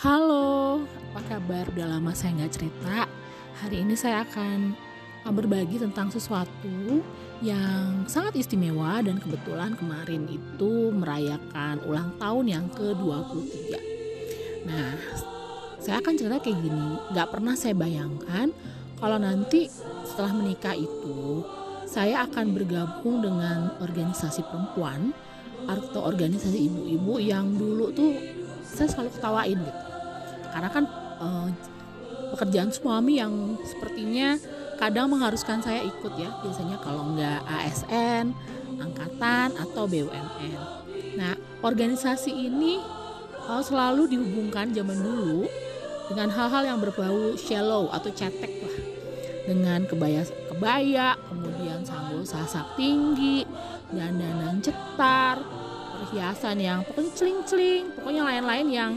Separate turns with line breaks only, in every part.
Halo, apa kabar? Udah lama saya nggak cerita. Hari ini saya akan berbagi tentang sesuatu yang sangat istimewa dan kebetulan kemarin itu merayakan ulang tahun yang ke-23. Nah, saya akan cerita kayak gini. Gak pernah saya bayangkan kalau nanti setelah menikah itu saya akan bergabung dengan organisasi perempuan atau organisasi ibu-ibu yang dulu tuh saya selalu ketawain gitu karena kan uh, pekerjaan suami yang sepertinya kadang mengharuskan saya ikut ya. Biasanya kalau nggak ASN angkatan atau BUMN nah organisasi ini uh, selalu dihubungkan zaman dulu dengan hal-hal yang berbau shallow atau cetek lah. Dengan kebaya kebaya kemudian sanggul sasak tinggi dandanan cetar perhiasan yang pokoknya celing-celing pokoknya lain-lain yang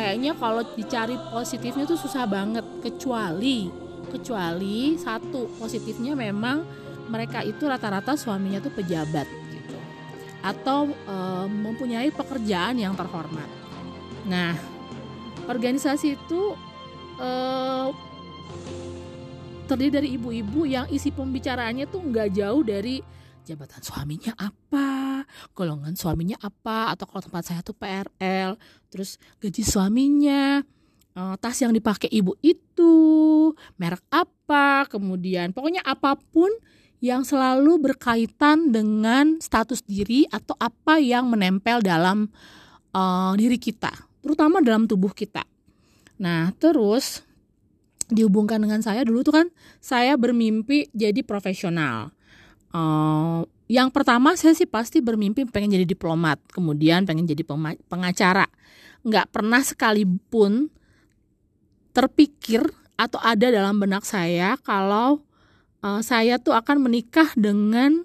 kayaknya kalau dicari positifnya tuh susah banget kecuali kecuali satu positifnya memang mereka itu rata-rata suaminya tuh pejabat gitu atau e, mempunyai pekerjaan yang terhormat. Nah, organisasi itu e, terdiri dari ibu-ibu yang isi pembicaraannya tuh nggak jauh dari jabatan suaminya apa, golongan suaminya apa, atau kalau tempat saya tuh PRL, terus gaji suaminya, uh, tas yang dipakai ibu itu, merek apa, kemudian pokoknya apa pun yang selalu berkaitan dengan status diri atau apa yang menempel dalam uh, diri kita, terutama dalam tubuh kita. Nah, terus dihubungkan dengan saya dulu tuh kan saya bermimpi jadi profesional Uh, yang pertama saya sih pasti bermimpi pengen jadi diplomat, kemudian pengen jadi pengacara. Nggak pernah sekalipun terpikir atau ada dalam benak saya kalau uh, saya tuh akan menikah dengan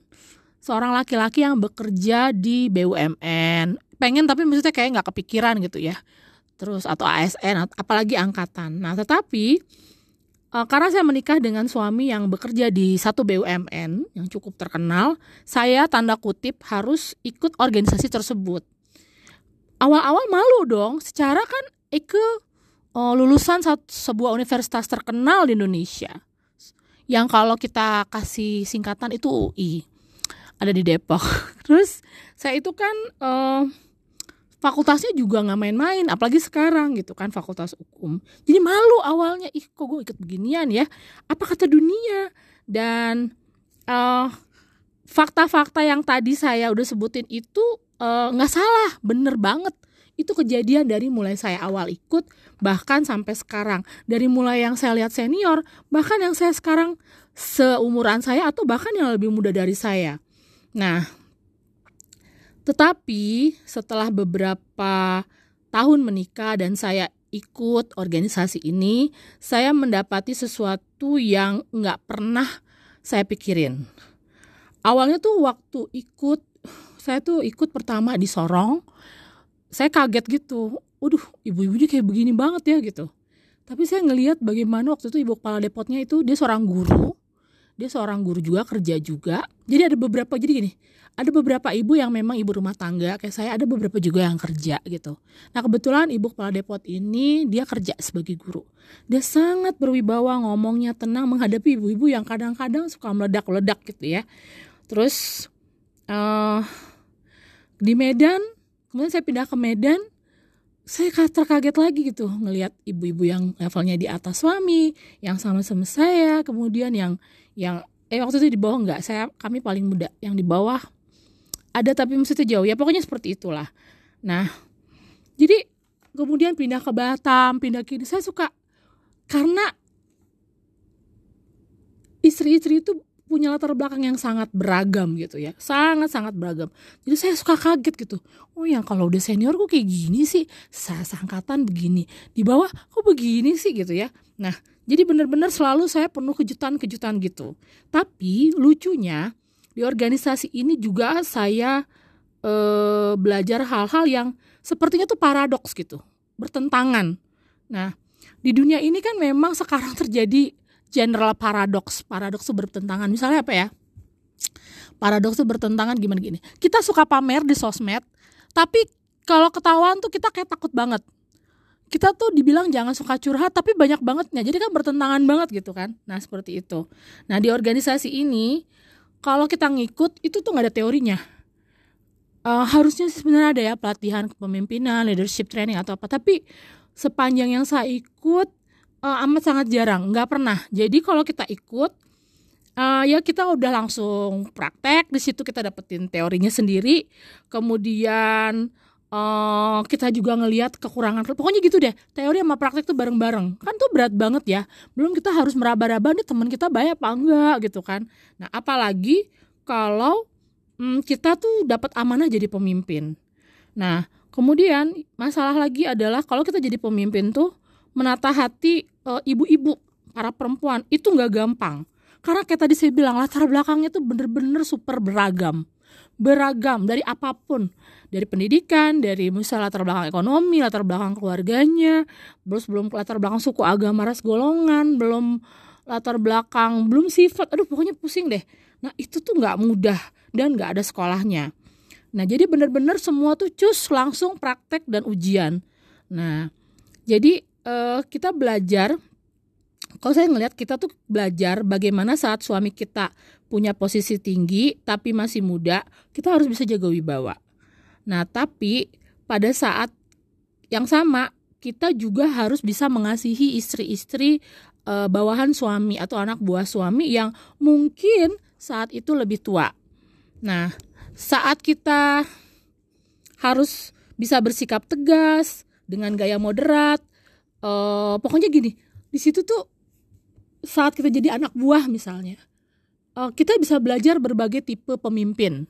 seorang laki-laki yang bekerja di BUMN. Pengen tapi maksudnya kayak nggak kepikiran gitu ya. Terus atau ASN, apalagi angkatan. Nah tetapi Uh, karena saya menikah dengan suami yang bekerja di satu BUMN yang cukup terkenal, saya tanda kutip harus ikut organisasi tersebut. Awal-awal malu dong, secara kan Eke uh, lulusan satu, sebuah universitas terkenal di Indonesia. Yang kalau kita kasih singkatan itu UI, ada di Depok. Terus saya itu kan uh, fakultasnya juga nggak main-main apalagi sekarang gitu kan fakultas hukum. Jadi malu awalnya ih kok gue ikut beginian ya? Apa kata dunia? Dan eh, fakta-fakta yang tadi saya udah sebutin itu eh, nggak uh, salah bener banget. Itu kejadian dari mulai saya awal ikut bahkan sampai sekarang. Dari mulai yang saya lihat senior bahkan yang saya sekarang seumuran saya atau bahkan yang lebih muda dari saya. Nah tetapi setelah beberapa tahun menikah dan saya ikut organisasi ini, saya mendapati sesuatu yang nggak pernah saya pikirin. Awalnya tuh waktu ikut, saya tuh ikut pertama di Sorong, saya kaget gitu. Waduh, ibu-ibunya kayak begini banget ya gitu. Tapi saya ngelihat bagaimana waktu itu ibu kepala depotnya itu dia seorang guru, dia seorang guru juga kerja juga. Jadi ada beberapa jadi gini, ada beberapa ibu yang memang ibu rumah tangga kayak saya ada beberapa juga yang kerja gitu. Nah kebetulan ibu kepala depot ini dia kerja sebagai guru. Dia sangat berwibawa ngomongnya tenang menghadapi ibu-ibu yang kadang-kadang suka meledak-ledak gitu ya. Terus uh, di Medan kemudian saya pindah ke Medan saya terkaget lagi gitu ngelihat ibu-ibu yang levelnya di atas suami yang sama-sama saya kemudian yang yang eh waktu itu di bawah enggak saya kami paling muda yang di bawah ada tapi maksudnya jauh ya pokoknya seperti itulah. Nah jadi kemudian pindah ke Batam pindah ke ini saya suka karena istri-istri itu punya latar belakang yang sangat beragam gitu ya. Sangat sangat beragam. Jadi saya suka kaget gitu. Oh yang kalau udah senior kok kayak gini sih? Saya sangkatan begini. Di bawah kok begini sih gitu ya? Nah jadi benar-benar selalu saya penuh kejutan-kejutan gitu. Tapi lucunya di organisasi ini juga saya e, belajar hal-hal yang sepertinya tuh paradoks gitu, bertentangan. Nah, di dunia ini kan memang sekarang terjadi general paradoks. Paradoks itu bertentangan. Misalnya apa ya? Paradoks itu bertentangan gimana gini. Kita suka pamer di sosmed, tapi kalau ketahuan tuh kita kayak takut banget. kita tuh dibilang jangan suka curhat tapi banyak banget bangetnya jadi kan bertentangan banget gitu kan nah seperti itu nah di organisasi ini kalau kita ngikut itu tuh nggak ada teorinya uh, harusnya sebenarnya ada ya pelatihan kepemimpinan leadership training atau apa tapi sepanjang yang saya ikut uh, amat sangat jarang nggak pernah. Jadi kalau kita ikut uh, ya kita udah langsung praktek di situ kita dapetin teorinya sendiri. Kemudian uh, kita juga ngelihat kekurangan pokoknya gitu deh. Teori sama praktek tuh bareng-bareng. Kan tuh berat banget ya. Belum kita harus meraba-raba nih teman kita baik apa enggak gitu kan. Nah apalagi kalau hmm, kita tuh dapat amanah jadi pemimpin. Nah kemudian masalah lagi adalah kalau kita jadi pemimpin tuh menata hati ibu-ibu para perempuan itu nggak gampang. Karena kayak tadi saya bilang latar belakangnya tuh bener-bener super beragam. Beragam dari apa pun. Dari pendidikan dari misalnya latar belakang ekonomi latar belakang keluarganya terus belum latar belakang suku agama ras golongan belum latar belakang belum sifat. Aduh pokoknya pusing deh. Nah itu tuh nggak mudah dan nggak ada sekolahnya. Nah jadi bener-bener semua tuh cus langsung praktek dan ujian. Nah jadi uh, kita belajar kalau saya ngelihat kita tuh belajar bagaimana saat suami kita punya posisi tinggi tapi masih muda, kita harus bisa jaga wibawa. Nah, tapi pada saat yang sama kita juga harus bisa mengasihi istri-istri e, bawahan suami atau anak buah suami yang mungkin saat itu lebih tua. Nah, saat kita harus bisa bersikap tegas dengan gaya moderat, e, pokoknya gini, di situ tuh saat kita jadi anak buah misalnya, uh, kita bisa belajar berbagai tipe pemimpin.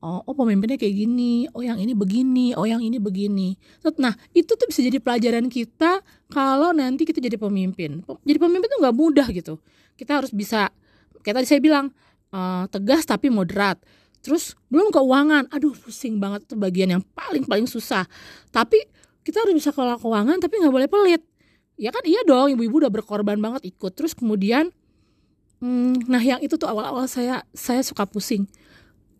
Oh, oh pemimpinnya kayak gini, oh yang ini begini, oh yang ini begini. Nah itu tuh bisa jadi pelajaran kita kalau nanti kita jadi pemimpin. Jadi pemimpin tuh nggak mudah gitu. Kita harus bisa, kayak tadi saya bilang, uh, tegas tapi moderat. Terus belum keuangan, aduh pusing banget itu bagian yang paling paling susah. Tapi kita harus bisa kelola keuangan tapi nggak boleh pelit. Ya kan iya dong ibu-ibu udah berkorban banget ikut. Terus kemudian hmm, nah yang itu tuh awal-awal saya saya suka pusing.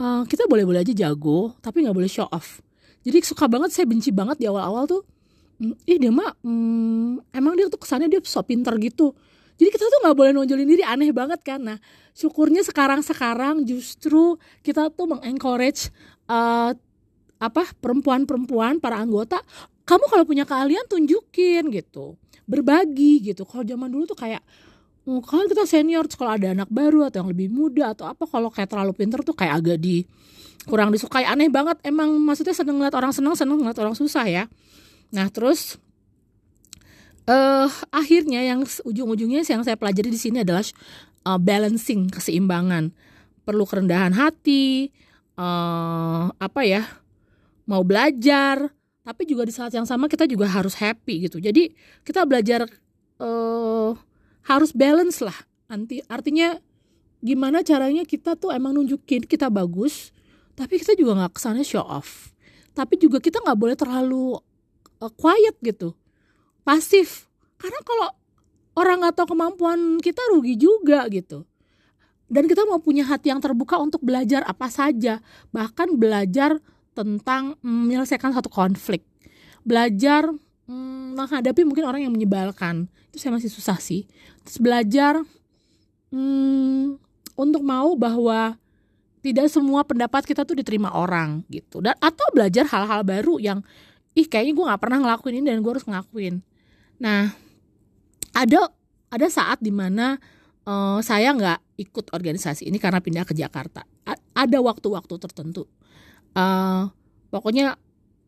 Uh, kita boleh-boleh aja jago tapi nggak boleh show off. Jadi suka banget saya benci banget di awal-awal tuh hmm, ih dia mah hmm, emang dia tuh kesannya dia so pinter gitu. Jadi kita tuh nggak boleh nonjolin diri aneh banget kan. Nah syukurnya sekarang sekarang justru kita tuh mengencourage uh, apa perempuan-perempuan para anggota kamu kalau punya keahlian tunjukin gitu. Berbagi gitu. Kalau zaman dulu tuh kayak oh, kalau kita senior kalau ada anak baru atau yang lebih muda atau apa kalau kayak terlalu pinter tuh kayak agak di kurang disukai. Aneh banget. Emang maksudnya seneng ngeliat orang seneng seneng ngeliat orang susah ya. Nah terus uh, akhirnya yang ujung-ujungnya yang saya pelajari di sini adalah uh, balancing keseimbangan. Perlu kerendahan hati uh, apa ya mau belajar tapi juga di saat yang sama kita juga harus happy gitu. Jadi kita belajar uh, harus balance lah. Nanti artinya gimana caranya kita tuh emang nunjukin kita bagus tapi kita juga nggak kesannya show off. Tapi juga kita nggak boleh terlalu uh, quiet gitu. Pasif. Karena kalau orang nggak tahu kemampuan kita rugi juga gitu. Dan kita mau punya hati yang terbuka untuk belajar apa saja. Bahkan belajar tentang mm, menyelesaikan satu konflik. Belajar mm, menghadapi mungkin orang yang menyebalkan. Itu saya masih susah sih. Terus belajar mm, untuk mau bahwa tidak semua pendapat kita tuh diterima orang gitu. Dan atau belajar hal-hal baru yang ih kayaknya gue nggak pernah ngelakuin ini dan gue harus ngelakuin. Nah ada ada saat di mana uh, saya nggak ikut organisasi ini karena pindah ke Jakarta. A ada waktu-waktu tertentu uh, pokoknya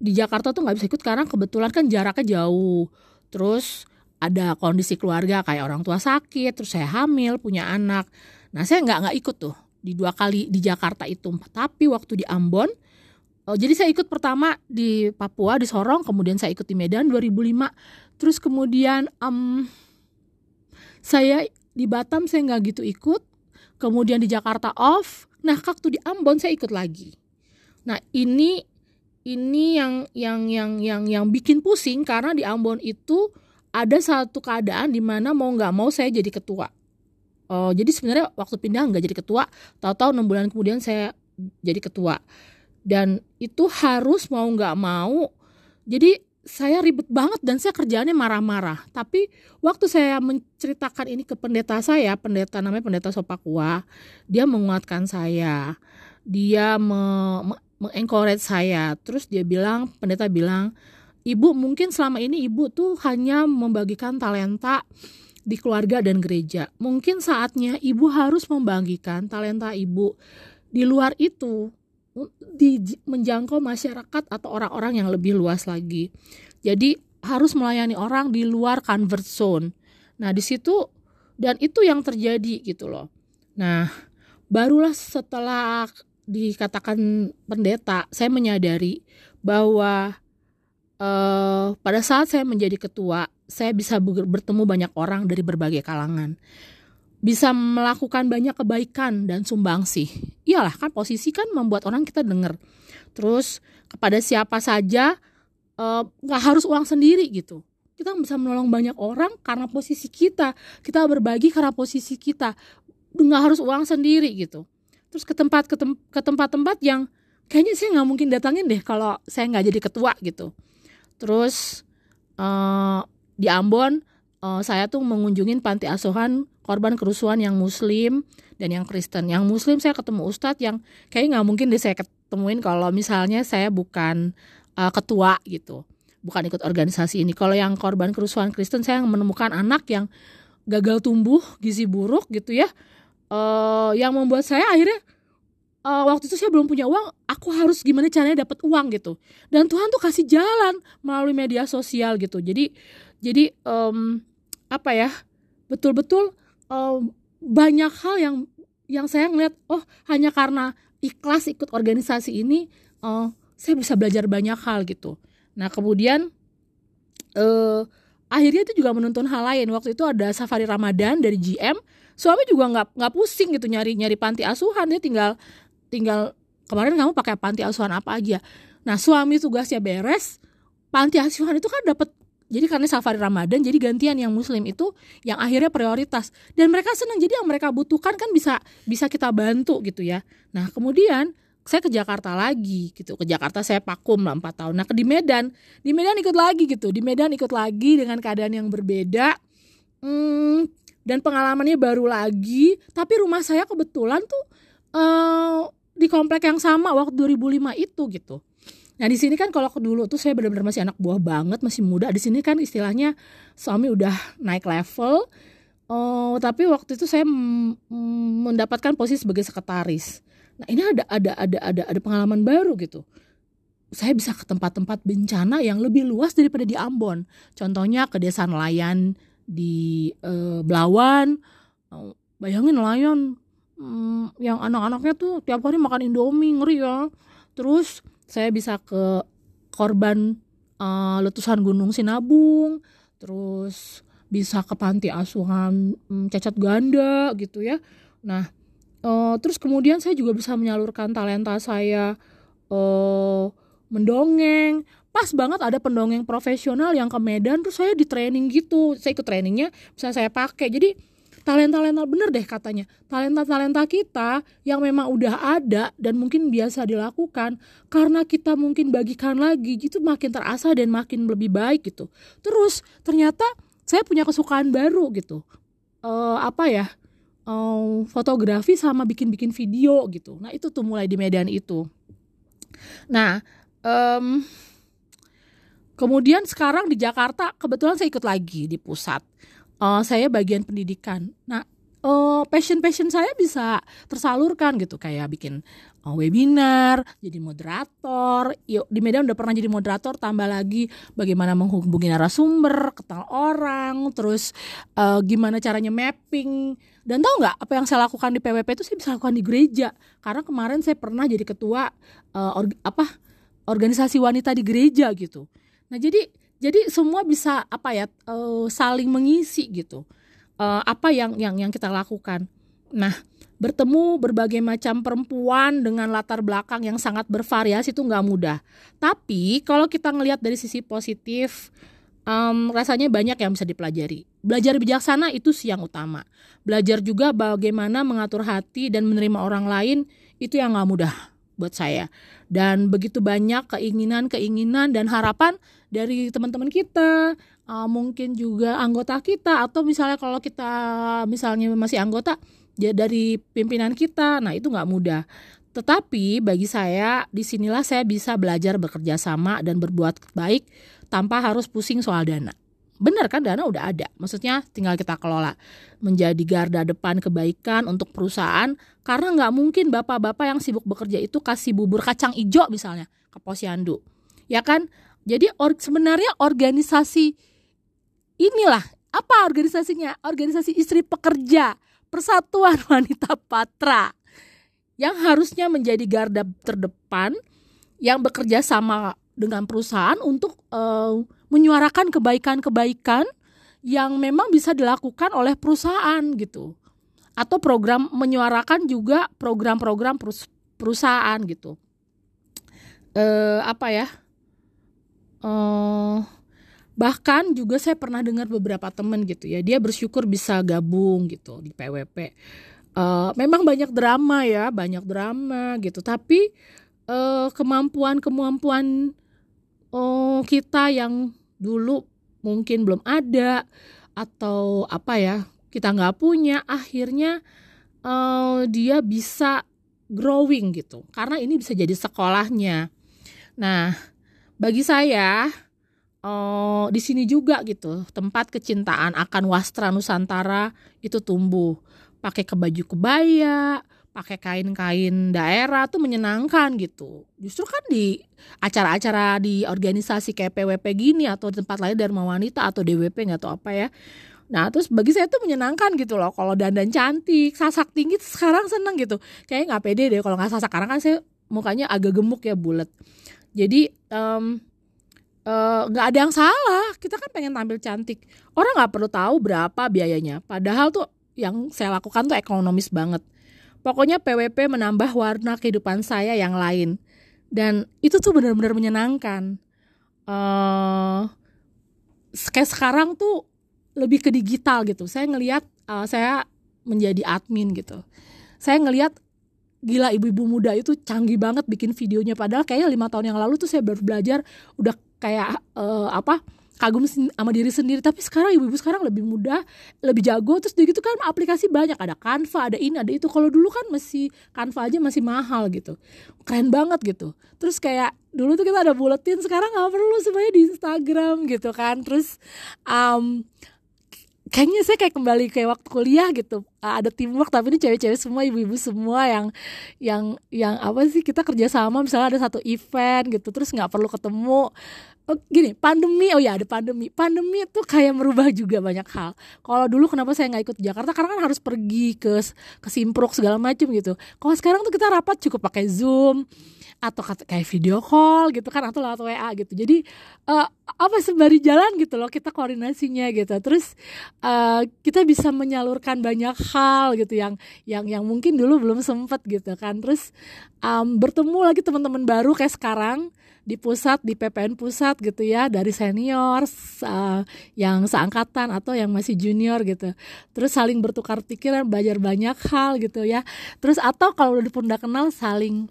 di Jakarta tuh nggak bisa ikut karena kebetulan kan jaraknya jauh. Terus ada kondisi keluarga kayak orang tua sakit terus saya hamil punya anak. Nah saya nggak nggak ikut tuh di dua kali di Jakarta itu. Tapi waktu di Ambon oh, jadi saya ikut pertama di Papua di Sorong kemudian saya ikut di Medan 2005 terus kemudian um, saya di Batam saya nggak gitu ikut. Kemudian di Jakarta off. Nah waktu di Ambon saya ikut lagi Nah, ini ini yang yang yang yang yang bikin pusing karena di Ambon itu ada satu keadaan di mana mau nggak mau saya jadi ketua. Oh, jadi sebenarnya waktu pindah nggak jadi ketua, tahu-tahu enam bulan kemudian saya jadi ketua. Dan itu harus mau nggak mau. Jadi saya ribet banget dan saya kerjaannya marah-marah. Tapi waktu saya menceritakan ini ke pendeta saya, pendeta namanya pendeta Sopakua, dia menguatkan saya. Dia me, me, me saya. Terus dia bilang, pendeta bilang, "Ibu, mungkin selama ini ibu tuh hanya membagikan talenta di keluarga dan gereja. Mungkin saatnya ibu harus membagikan talenta ibu di luar itu di menjangkau masyarakat atau orang-orang yang lebih luas lagi. Jadi harus melayani orang di luar convert zone. Nah, di situ dan itu yang terjadi gitu loh. Nah, barulah setelah dikatakan pendeta, saya menyadari bahwa uh, pada saat saya menjadi ketua, saya bisa bertemu banyak orang dari berbagai kalangan bisa melakukan banyak kebaikan dan sumbangsih. Iyalah kan posisi kan membuat orang kita dengar. Terus kepada siapa saja eh, nggak uh, harus uang sendiri gitu. Kita bisa menolong banyak orang karena posisi kita. Kita berbagi karena posisi kita. Nggak harus uang sendiri gitu. Terus ke tempat ke, tem ke tempat-tempat yang kayaknya sih nggak mungkin datangin deh kalau saya nggak jadi ketua gitu. Terus uh, di Ambon uh, saya tuh mengunjungin panti asuhan korban kerusuhan yang muslim dan yang Kristen. Yang muslim saya ketemu ustadz yang kayak nggak mungkin deh saya ketemuin kalau misalnya saya bukan uh, ketua gitu. Bukan ikut organisasi ini. Kalau yang korban kerusuhan Kristen saya menemukan anak yang gagal tumbuh, gizi buruk gitu ya. Uh, yang membuat saya akhirnya uh, waktu itu saya belum punya uang, aku harus gimana caranya dapat uang gitu. Dan Tuhan tuh kasih jalan melalui media sosial gitu. Jadi jadi um, apa ya betul-betul uh, banyak hal yang yang saya ngeliat oh hanya karena ikhlas ikut organisasi ini uh, saya bisa belajar banyak hal gitu nah kemudian uh, akhirnya itu juga menuntun hal lain waktu itu ada safari ramadan dari GM suami juga nggak nggak pusing gitu nyari nyari panti asuhan dia tinggal tinggal kemarin kamu pakai panti asuhan apa aja nah suami tugasnya beres panti asuhan itu kan dapat jadi karena safari Ramadan, jadi gantian yang Muslim itu yang akhirnya prioritas. Dan mereka senang. Jadi yang mereka butuhkan kan bisa bisa kita bantu gitu ya. Nah kemudian saya ke Jakarta lagi gitu. Ke Jakarta saya pakum lah 4 tahun. Nah ke di Medan, di Medan ikut lagi gitu. Di Medan ikut lagi dengan keadaan yang berbeda. Hmm, dan pengalamannya baru lagi. Tapi rumah saya kebetulan tuh uh, di komplek yang sama waktu 2005 itu gitu. Nah di sini kan kalau dulu tuh saya benar-benar masih anak buah banget, masih muda. Di sini kan istilahnya suami udah naik level. Oh, tapi waktu itu saya mendapatkan posisi sebagai sekretaris. Nah ini ada ada ada ada ada pengalaman baru gitu. Saya bisa ke tempat-tempat bencana yang lebih luas daripada di Ambon. Contohnya ke desa nelayan di uh, Belawan. Uh, bayangin nelayan um, yang anak-anaknya tuh tiap hari makan Indomie ngeri ya. Terus saya bisa ke korban uh, letusan gunung Sinabung terus bisa ke panti asuhan um, cacat ganda gitu ya nah uh, terus kemudian saya juga bisa menyalurkan talenta saya uh, mendongeng. Pas banget ada pendongeng profesional yang ke Medan terus saya di training gitu. Saya ikut trainingnya bisa saya pakai. Jadi talenta-talenta bener deh katanya. Talenta-talenta kita yang memang udah ada dan mungkin biasa dilakukan karena kita mungkin bagikan lagi gitu makin terasa dan makin lebih baik gitu. Terus ternyata saya punya kesukaan baru gitu. Uh, apa ya uh, fotografi sama bikin-bikin video gitu nah itu tuh mulai di Medan itu nah um, kemudian sekarang di Jakarta kebetulan saya ikut lagi di pusat uh, saya bagian pendidikan. Nah, uh, passion-passion saya bisa tersalurkan gitu kayak bikin uh, webinar, jadi moderator. Yuk di Medan udah pernah jadi moderator, tambah lagi bagaimana menghubungi narasumber, kenal orang, terus uh, gimana caranya mapping. Dan tahu nggak apa yang saya lakukan di PWP itu saya bisa lakukan di gereja. Karena kemarin saya pernah jadi ketua uh, or, apa organisasi wanita di gereja gitu. Nah jadi jadi semua bisa apa ya uh, saling mengisi gitu uh, apa yang yang yang kita lakukan nah bertemu berbagai macam perempuan dengan latar belakang yang sangat bervariasi itu nggak mudah tapi kalau kita ngelihat dari sisi positif um, rasanya banyak yang bisa dipelajari belajar bijaksana itu sih yang utama. Belajar juga bagaimana mengatur hati dan menerima orang lain itu yang nggak mudah buat saya. Dan begitu banyak keinginan-keinginan dan harapan dari teman-teman kita uh, mungkin juga anggota kita atau misalnya kalau kita misalnya masih anggota ya dari pimpinan kita nah itu nggak mudah. Tetapi bagi saya di sinilah saya bisa belajar bekerja sama dan berbuat baik tanpa harus pusing soal dana benar kan dana udah ada. Maksudnya tinggal kita kelola. Menjadi garda depan kebaikan untuk perusahaan karena nggak mungkin bapak-bapak yang sibuk bekerja itu kasih bubur kacang ijo misalnya ke posyandu. Ya kan? Jadi or, sebenarnya organisasi inilah apa organisasinya? Organisasi istri pekerja persatuan wanita patra yang harusnya menjadi garda terdepan yang bekerja sama dengan perusahaan untuk uh, menyuarakan kebaikan-kebaikan yang memang bisa dilakukan oleh perusahaan gitu. Atau program menyuarakan juga program-program perusahaan gitu. Eh, apa ya? Eh, bahkan juga saya pernah dengar beberapa teman gitu ya dia bersyukur bisa gabung gitu di PWP eh, memang banyak drama ya banyak drama gitu. Tapi eh, kemampuan kemampuan oh, kita yang dulu mungkin belum ada atau apa ya kita nggak punya akhirnya uh, dia bisa growing gitu. Karena ini bisa jadi sekolahnya. Nah bagi saya uh, di sini juga gitu tempat kecintaan akan wastra nusantara itu tumbuh. Pakai ke baju kebaya pakai kain-kain daerah tuh menyenangkan gitu. Justru kan di acara-acara di organisasi kayak PWP gini atau tempat lain Dharma Wanita atau DWP nggak tahu apa ya. Nah terus bagi saya tuh menyenangkan gitu loh kalau dandan cantik, sasak tinggi sekarang seneng gitu. Kayaknya nggak pede deh kalau nggak sasak karena kan saya mukanya agak gemuk ya bulat. Jadi um, nggak uh, ada yang salah kita kan pengen tampil cantik orang nggak perlu tahu berapa biayanya padahal tuh yang saya lakukan tuh ekonomis banget Pokoknya PWP menambah warna kehidupan saya yang lain. Dan itu tuh benar-benar menyenangkan. Uh, kayak sekarang tuh lebih ke digital gitu. Saya ngelihat uh, saya menjadi admin gitu. Saya ngelihat gila ibu-ibu muda itu canggih banget bikin videonya padahal kayaknya lima tahun yang lalu tuh saya baru belajar udah kayak uh, apa kagum sama diri sendiri. Tapi sekarang ibu-ibu sekarang lebih mudah lebih jago. Terus gitu kan aplikasi banyak. Ada Canva ada ini ada itu. Kalau dulu kan masih Canva aja masih mahal gitu. Keren banget gitu. Terus kayak dulu tuh kita ada buletin sekarang nggak perlu semuanya di Instagram gitu kan. Terus um, kayaknya saya kayak kembali kayak waktu kuliah gitu. Ada teamwork tapi ini cewek-cewek semua ibu-ibu semua yang yang yang apa sih kita kerja sama. Misalnya ada satu event gitu terus nggak perlu ketemu oh, gini pandemi oh ya ada pandemi. Pandemi itu kayak merubah juga banyak hal. Kalau dulu kenapa saya nggak ikut Jakarta? Karena kan harus pergi ke ke Simpruk segala macam gitu. Kalau sekarang tuh kita rapat cukup pakai Zoom atau kayak video call gitu kan atau lewat WA gitu. Jadi uh, apa sembari jalan gitu loh kita koordinasinya gitu. Terus uh, kita bisa menyalurkan banyak hal gitu yang yang yang mungkin dulu belum sempet gitu kan. Terus um, bertemu lagi teman-teman baru kayak sekarang di pusat di PPN pusat gitu ya dari senior uh, yang seangkatan atau yang masih junior gitu terus saling bertukar pikiran belajar banyak hal gitu ya terus atau kalau udah pun udah kenal saling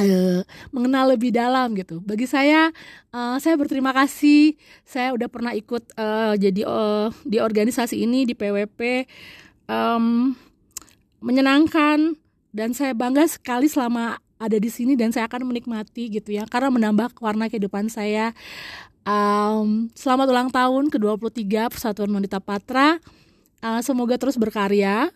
uh, mengenal lebih dalam gitu. Bagi saya, uh, saya berterima kasih. Saya udah pernah ikut uh, jadi uh, di organisasi ini di PWP, um, menyenangkan dan saya bangga sekali selama ada di sini dan saya akan menikmati gitu ya karena menambah warna kehidupan saya. Um, selamat ulang tahun ke-23 Persatuan Wanita Patra. Uh, semoga terus berkarya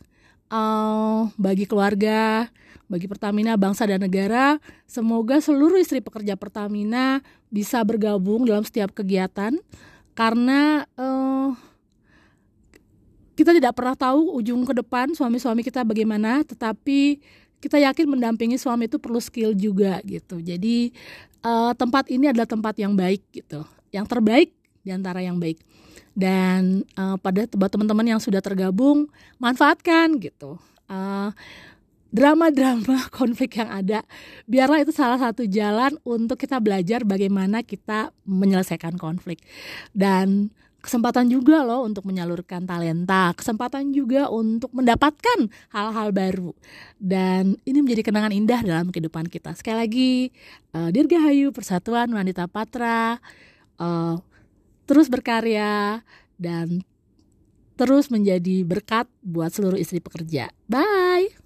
uh, bagi keluarga, bagi Pertamina, bangsa dan negara. Semoga seluruh istri pekerja Pertamina bisa bergabung dalam setiap kegiatan karena uh, kita tidak pernah tahu ujung ke depan suami-suami kita bagaimana, tetapi kita yakin mendampingi suami itu perlu skill juga gitu. Jadi uh, tempat ini adalah tempat yang baik gitu, yang terbaik di antara yang baik. Dan uh, pada teman-teman yang sudah tergabung, manfaatkan gitu. Uh, drama-drama konflik yang ada biarlah itu salah satu jalan untuk kita belajar bagaimana kita menyelesaikan konflik dan kesempatan juga loh untuk menyalurkan talenta, kesempatan juga untuk mendapatkan hal-hal baru. Dan ini menjadi kenangan indah dalam kehidupan kita. Sekali lagi, uh, Dirgahayu Persatuan Wanita Patra uh, terus berkarya dan terus menjadi berkat buat seluruh istri pekerja. Bye.